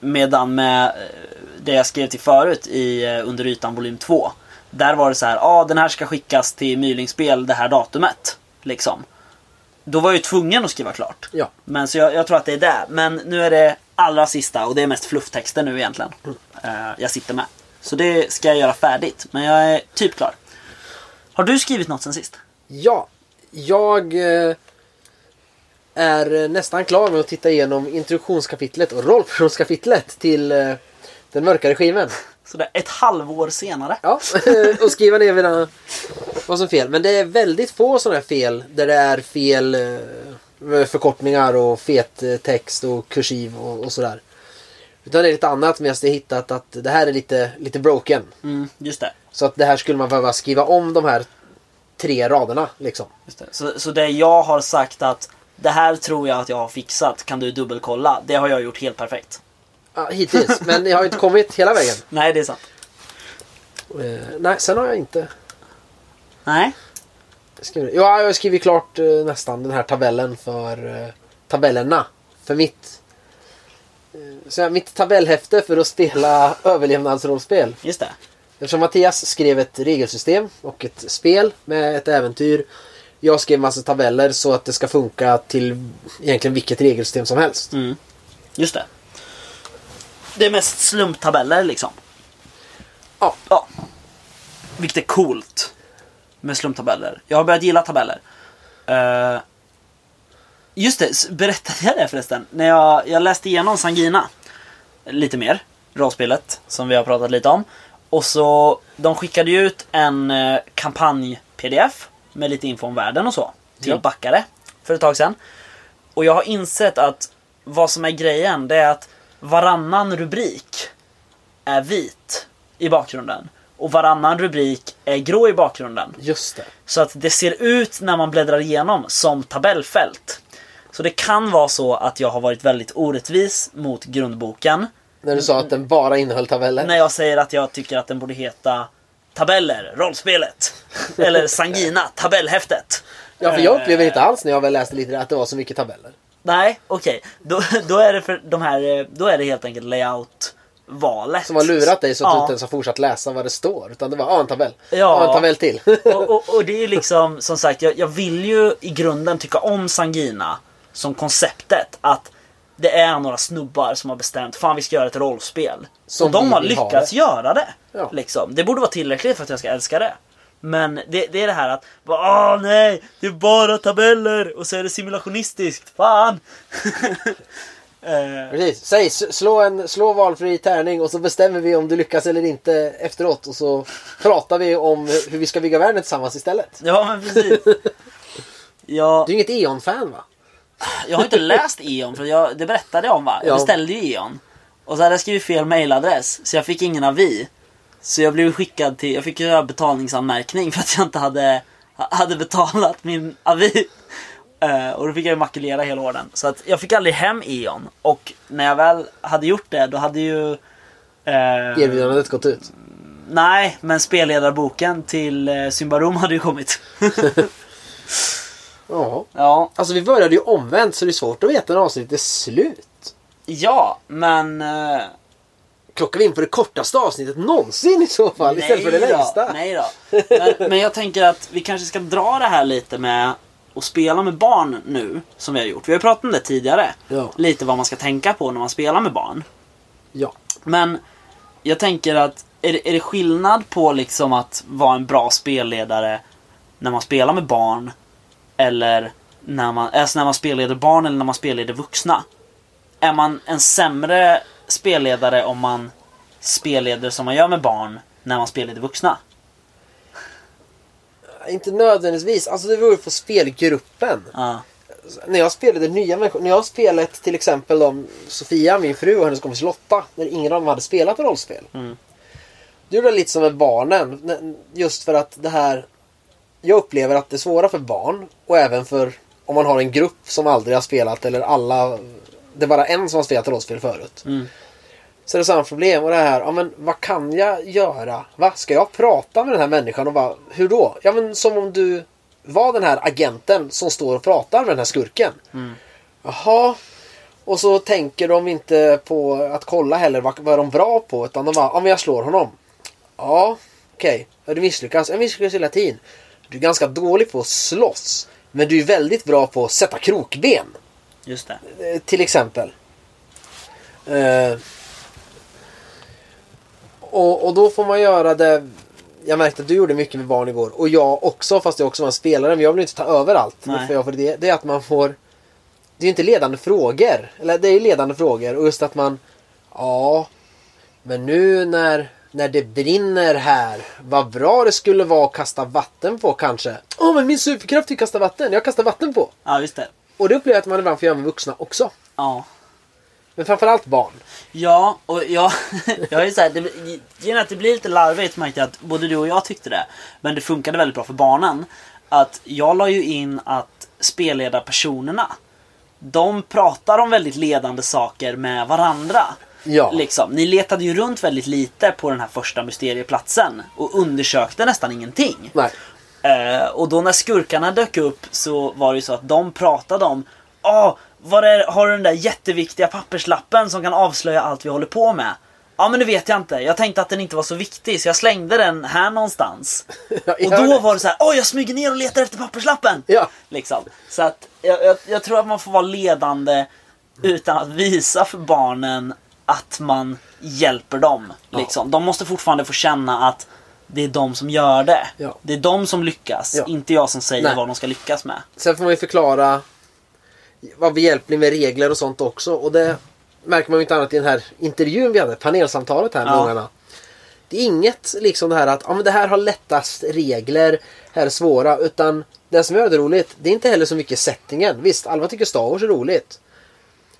Medan med eh, det jag skrev till förut i eh, Under ytan volym 2. Där var det så här, ja ah, den här ska skickas till Mylingspel det här datumet. Liksom. Då var jag ju tvungen att skriva klart. Ja. Men så jag, jag tror att det är det. Men nu är det allra sista och det är mest flufftexter nu egentligen. eh, jag sitter med. Så det ska jag göra färdigt. Men jag är typ klar. Har du skrivit något sen sist? Ja, jag eh, är nästan klar med att titta igenom introduktionskapitlet och rollpersonskapitlet till eh, den mörka regimen. Så det är ett halvår senare. Ja, och skriva ner mina, vad som är fel. Men det är väldigt få sådana här fel där det är fel eh, förkortningar och fet eh, text och kursiv och, och sådär. Utan det är lite annat men jag har hittat att det här är lite, lite broken. Mm, just det. Så att det här skulle man behöva skriva om de här tre raderna liksom. Så, så det jag har sagt att det här tror jag att jag har fixat. Kan du dubbelkolla? Det har jag gjort helt perfekt. Ja, hittills, men jag har inte kommit hela vägen. Nej, det är sant. Eh, nej, sen har jag inte Nej. skrivit. Ja, jag har skrivit klart eh, nästan den här tabellen för eh, tabellerna. För mitt så här, mitt tabellhäfte för att spela överlevnadsrollspel. Just det. Eftersom Mattias skrev ett regelsystem och ett spel med ett äventyr. Jag skrev massa tabeller så att det ska funka till egentligen vilket regelsystem som helst. Mm. Just det. Det är mest slumptabeller liksom. Ja. ja. Vilket är coolt. Med slumptabeller. Jag har börjat gilla tabeller. Eh, just det, berättade jag det förresten? När jag, jag läste igenom Sangina. Lite mer. Rollspelet. Som vi har pratat lite om. Och så, de skickade ju ut en eh, kampanj-pdf. Med lite info om världen och så. Till Ja. backare. För ett tag sedan. Och jag har insett att vad som är grejen, det är att varannan rubrik är vit i bakgrunden. Och varannan rubrik är grå i bakgrunden. Just det. Så att det ser ut när man bläddrar igenom som tabellfält. Så det kan vara så att jag har varit väldigt orättvis mot grundboken. När du sa att den bara innehöll tabeller. När jag säger att jag tycker att den borde heta Tabeller, rollspelet. Eller Sangina, tabellhäftet. Ja, för jag upplever inte alls när jag väl läste lite att det var så mycket tabeller. Nej, okej. Då, då är det för de här, eh, då är det helt enkelt layout-valet. Som har lurat dig så att du Ja. inte ens har fortsatt läsa vad det står. Utan det var ah, en tabell. Ja. Ja. en tabell till. och, och, och det är ju liksom, som sagt, jag, jag vill ju i grunden tycka om Sangina som konceptet. Att det är några snubbar som har bestämt, fan vi ska göra ett rollspel. Som och de har vill ha lyckats det. göra det. Ja. Liksom. Det borde vara tillräckligt för att jag ska älska det. Men det, det är det här att, åh nej, det är bara tabeller och så är det simulationistiskt, fan! Eh, Precis. Säg, slå en slå valfri tärning och så bestämmer vi om du lyckas eller inte efteråt. Och så pratar vi om hur vi ska bygga världen tillsammans istället. ja men precis. Jag, Du är inget E.ON-fan va? jag har inte läst E.ON för jag, det berättade jag om va? Jag Ja. beställde ju E.ON. Och så hade jag skrivit fel mailadress så jag fick ingen avi. Så jag blev skickad till, jag fick göra betalningsanmärkning för att jag inte hade, hade betalat min avi. Eh, och då fick jag ju makulera hela orden. Så att jag fick aldrig hem E.ON. Och när jag väl hade gjort det då hade ju... eh, Erbjudandet gått ut. nej, men spelledarboken till eh, Symbarom hade ju kommit. Ja. ja, Alltså vi började ju omvänt så det är svårt att veta när avsnittet är slut. ja, men... eh, Klockar vi in på det kortaste avsnittet någonsin i så fall istället för det Nej då, längsta? Nej då. Men, men jag tänker att vi kanske ska dra det här lite med att spela med barn nu, som vi har gjort. Vi har pratat om det tidigare. Ja. Lite vad man ska tänka på när man spelar med barn. Ja. Men jag tänker att är det, är det skillnad på liksom att vara en bra spelledare när man spelar med barn eller när man, alltså när man spelleder barn eller när man spelleder vuxna? Är man en sämre spelledare om man spelleder som man gör med barn när man spelleder vuxna? Inte nödvändigtvis. Alltså det beror på spelgruppen. Ja. När jag spelade nya människor. När jag spelat till exempel om Sofia, min fru och hennes kompis Lotta. När ingen av dem hade spelat rollspel. Mm. Då gjorde jag lite som med barnen. Just för att det här. Jag upplever att det är svåra för barn. Och även för om man har en grupp som aldrig har spelat eller alla. Det är bara en som har spelat rollspel förut. Mm. Så det är samma problem. Och det här, ja men vad kan jag göra? Va? Ska jag prata med den här människan och bara, hur då? Ja men som om du var den här agenten som står och pratar med den här skurken. Jaha. Och så tänker de inte på att kolla heller vad, vad är de bra på. Utan de bara, ja men jag slår honom. Ja, okej. Har du misslyckats? Jag misslyckas hela tiden. Du är ganska dålig på att slåss. Men du är väldigt bra på att sätta krokben. Just det. Eh, till exempel. Eh, och, och då får man göra det. Jag märkte att du gjorde mycket med barn igår. Och jag också, fast jag också var en spelare. Men jag vill inte ta över allt. För jag, för det, det är att man får... Det är ju inte ledande frågor. Eller det är ju ledande frågor. Och just att man... Ja, men nu när, när det brinner här. Vad bra det skulle vara att kasta vatten på kanske. Åh, men min superkraft är att kasta vatten. Jag kastar vatten på. Ja, just det. Och det upplever jag att man ibland får göra med vuxna också. Ja. Men framförallt barn. Ja, och jag, jag är ju såhär, det, genom att det blir lite larvigt märkte jag att både du och jag tyckte det. Men det funkade väldigt bra för barnen. Att jag la ju in att spelledarpersonerna, de pratar om väldigt ledande saker med varandra. Ja. Liksom. Ni letade ju runt väldigt lite på den här första mysterieplatsen och undersökte nästan ingenting. Nej. Eh, och då när skurkarna dök upp så var det ju så att de pratade om Åh, var är, har du den där jätteviktiga papperslappen som kan avslöja allt vi håller på med? Ja men det vet jag inte. Jag tänkte att den inte var så viktig så jag slängde den här någonstans. Ja, och då det. var det så här, åh jag smyger ner och letar efter papperslappen! Ja. Liksom. Så att jag, jag, jag tror att man får vara ledande utan att visa för barnen att man hjälper dem. Liksom. De måste fortfarande få känna att det är de som gör det. Ja. Det är de som lyckas, Ja. inte jag som säger Nej. vad de ska lyckas med. Sen får man ju förklara vara behjälplig med regler och sånt också. Och det märker man ju inte annat i den här intervjun vi hade, panelsamtalet här med Ja. ungarna. Det är inget liksom det här att ja, men det här har lättast regler, här är svåra. Utan det som gör det roligt, det är inte heller så mycket settingen. Visst, Alva tycker Star Wars är roligt.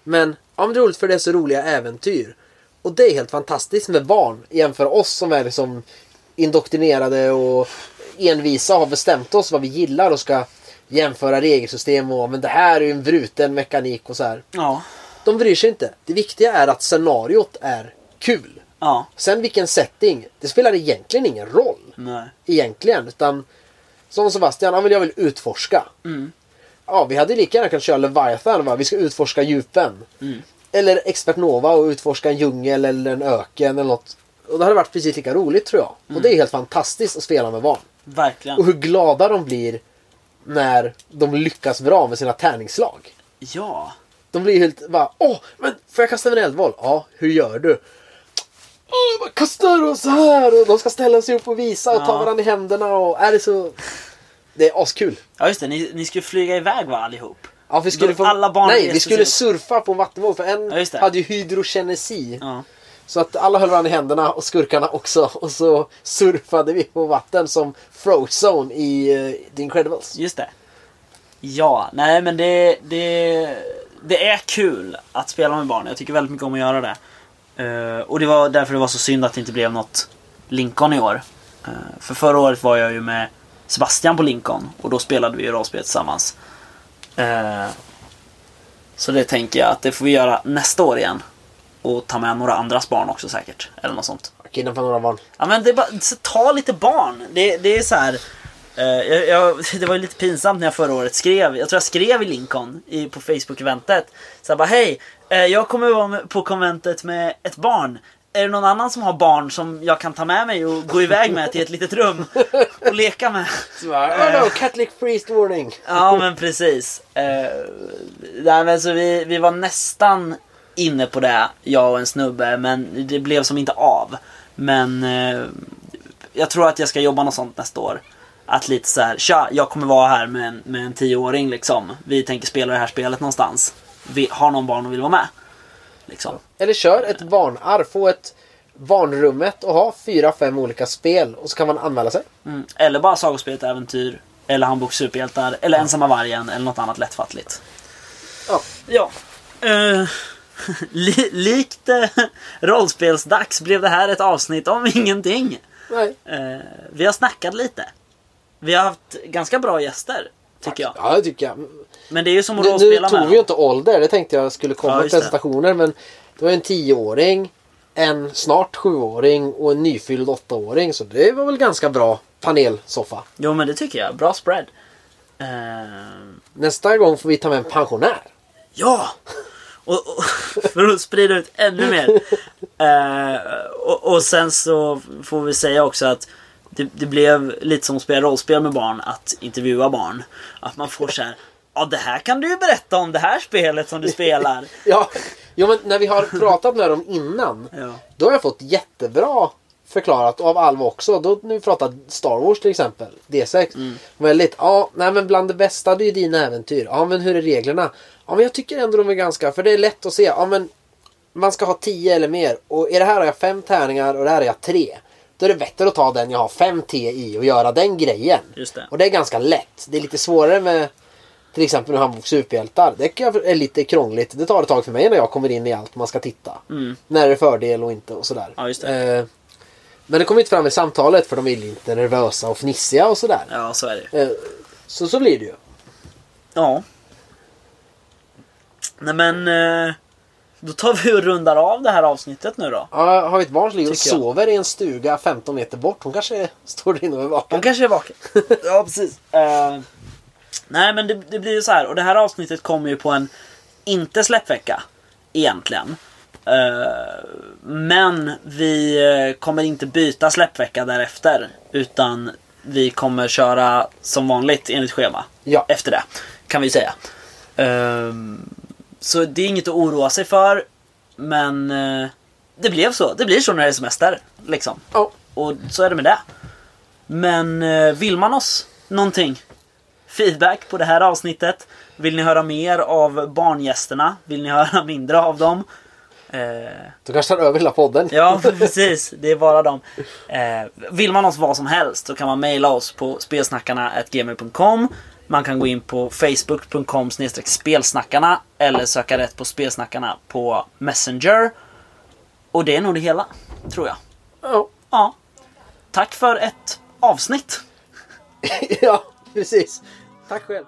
Men, ja, men det är roligt för det är så roliga äventyr. Och det är helt fantastiskt med barn jämför oss som är liksom indoktrinerade och envisa har bestämt oss vad vi gillar och ska jämföra regelsystem och men det här är ju en bruten mekanik och så här. Ja. De bryr sig inte. Det viktiga är att scenariot är kul. Ja. Sen vilken setting, det spelar egentligen ingen roll. Nej. Egentligen. Utan som Sebastian, han vill jag vill utforska. Mm. Ja, vi hade lika gärna kunnat köra Leviathan. Va? Vi ska utforska djupen. Mm. Eller Expert Nova och utforska en djungel eller en öken eller något. Och det hade varit precis lika roligt tror jag. Mm. Och det är helt fantastiskt att spela med barn. Verkligen. Och hur glada de blir när de lyckas bra med sina tärningsslag. Ja. De blir helt bara Åh, men får jag kasta en eldboll? Ja, hur gör du? Åh, jag kastar och så här och de ska ställa sig upp och visa och ta Ja. varandra i händerna och är det så... Det är askul. Ja just det, ni, ni skulle flyga iväg va allihop? Ja, vi skulle få... alla barn Nej, vi skulle surfa på en vattenvåg för en Ja, hade ju hydrogenesi. Ja. Så att alla höll varandra i händerna och skurkarna också. Och så surfade vi på vatten som Frozone i uh, The Incredibles. Just det. Ja, nej men det, det, det är kul att spela med barn. Jag tycker väldigt mycket om att göra det. Uh, och det var därför det var så synd att det inte blev något Lincoln i år. Uh, för förra året var jag ju med Sebastian på Lincoln och då spelade vi ju rollspel tillsammans. Uh, så det tänker jag att det får vi göra nästa år igen. Och ta med några andras barn också säkert. Eller något sånt. Kidnappa några barn. Ja men det är bara, ta lite barn. Det, det är så här. eh, jag, jag, det var ju lite pinsamt när jag förra året skrev, jag tror jag skrev i Lincoln i, på Facebook-eventet. Så jag bara hej, eh, jag kommer vara på konventet med ett barn. är det någon annan som har barn som jag kan ta med mig och gå iväg med till ett litet rum och leka med? Bara, oh no, Catholic priest warning. Ja men precis. Eh, nej, men så vi, vi var nästan inne på det, jag och en snubbe, men det blev som inte av. Men eh, jag tror att jag ska jobba något sånt nästa år. Att lite så här, tja, jag kommer vara här med en, med en tioåring liksom. Vi tänker spela det här spelet någonstans. Vi har någon barn och vill vara med. Liksom. Eller kör ett barnarv. Få ett barnrummet och ha fyra, fem olika spel och så kan man anmäla sig. Mm. Eller bara Sagospelet Äventyr. Eller Handbok Superhjältar. Eller Ensamma Vargen. Eller något annat lättfattligt. Ja. Ja. Li- likt uh, rollspelsdags blev det här ett avsnitt om ingenting. Nej. Eh, vi har snackat lite. Vi har haft ganska bra gäster. Tycker jag. Ja, det tycker jag. Men det är ju som att Nu, nu rollspela med tog vi ju inte ålder. Det tänkte jag skulle Ja, komma det. presentationer. Men det var en tioåring, en snart sjuåring och en nyfylld åttaåring. Så det var väl ganska bra panelsoffa. Jo men det tycker jag. Bra spread. Eh, Nästa gång får vi ta med en pensionär. Ja! Och, och, för att sprida ut ännu mer. Eh, och, och sen så får vi säga också att det, det blev lite som att spela rollspel med barn, att intervjua barn. Att man får så här. Ja, det här kan du ju berätta om det här spelet som du spelar. Ja, jo, men när vi har pratat med dem innan. Ja. Då har jag fått jättebra förklarat av Alva också. Då när vi pratade Star Wars till exempel. D6. Mm. Väldigt, ja, nej men bland det bästa det är ju dina äventyr. Ja men hur är reglerna? Ja men jag tycker ändå de är ganska, för det är lätt att se. Ja men man ska ha tio eller mer. Och i det här har jag fem tärningar och det här har jag tre. Då är det bättre att ta den jag har fem T i och göra den grejen. Just det. Och det är ganska lätt. Det är lite svårare med till exempel nu Handbok Superhjältar. Det är lite krångligt. Det tar ett tag för mig när jag kommer in i allt man ska titta. Mm. När det är fördel och inte och sådär. Ja, det. Eh, men det kommer inte fram i samtalet för de är lite nervösa och fnissiga och sådär. Ja, så är det. Eh, så så blir det ju. Ja. Nej men. eh, Då tar vi och rundar av det här avsnittet nu då. Ja, har vi ett barn som ligger och sover i en stuga 15 meter bort. Hon kanske står där inne och är vaken. Hon kanske är vaken. ja, precis. Eh, nej, men det, det blir ju så här. Och det här avsnittet kommer ju på en inte släppvecka. Egentligen. Eh, men vi kommer inte byta släppvecka därefter. Utan vi kommer köra som vanligt enligt schema. Ja. Efter det. Kan vi säga. Eh, så det är inget att oroa sig för. Men eh, det blev så. Det blir så när det är semester. Liksom. Ja. Och så är det med det. Men eh, vill man oss någonting? Feedback på det här avsnittet? Vill ni höra mer av barngästerna? Vill ni höra mindre av dem? Eh, Du kanske tar över hela podden. ja, precis. Det är bara dem. Eh, vill man oss vad som helst så kan man mejla oss på spelsnackarna.gmail.com Man kan gå in på facebook.com spelsnackarna eller söka rätt på spelsnackarna på Messenger. Och det är nog det hela, tror jag. Ja. Ja. Tack för ett avsnitt. ja, precis. Tack själv.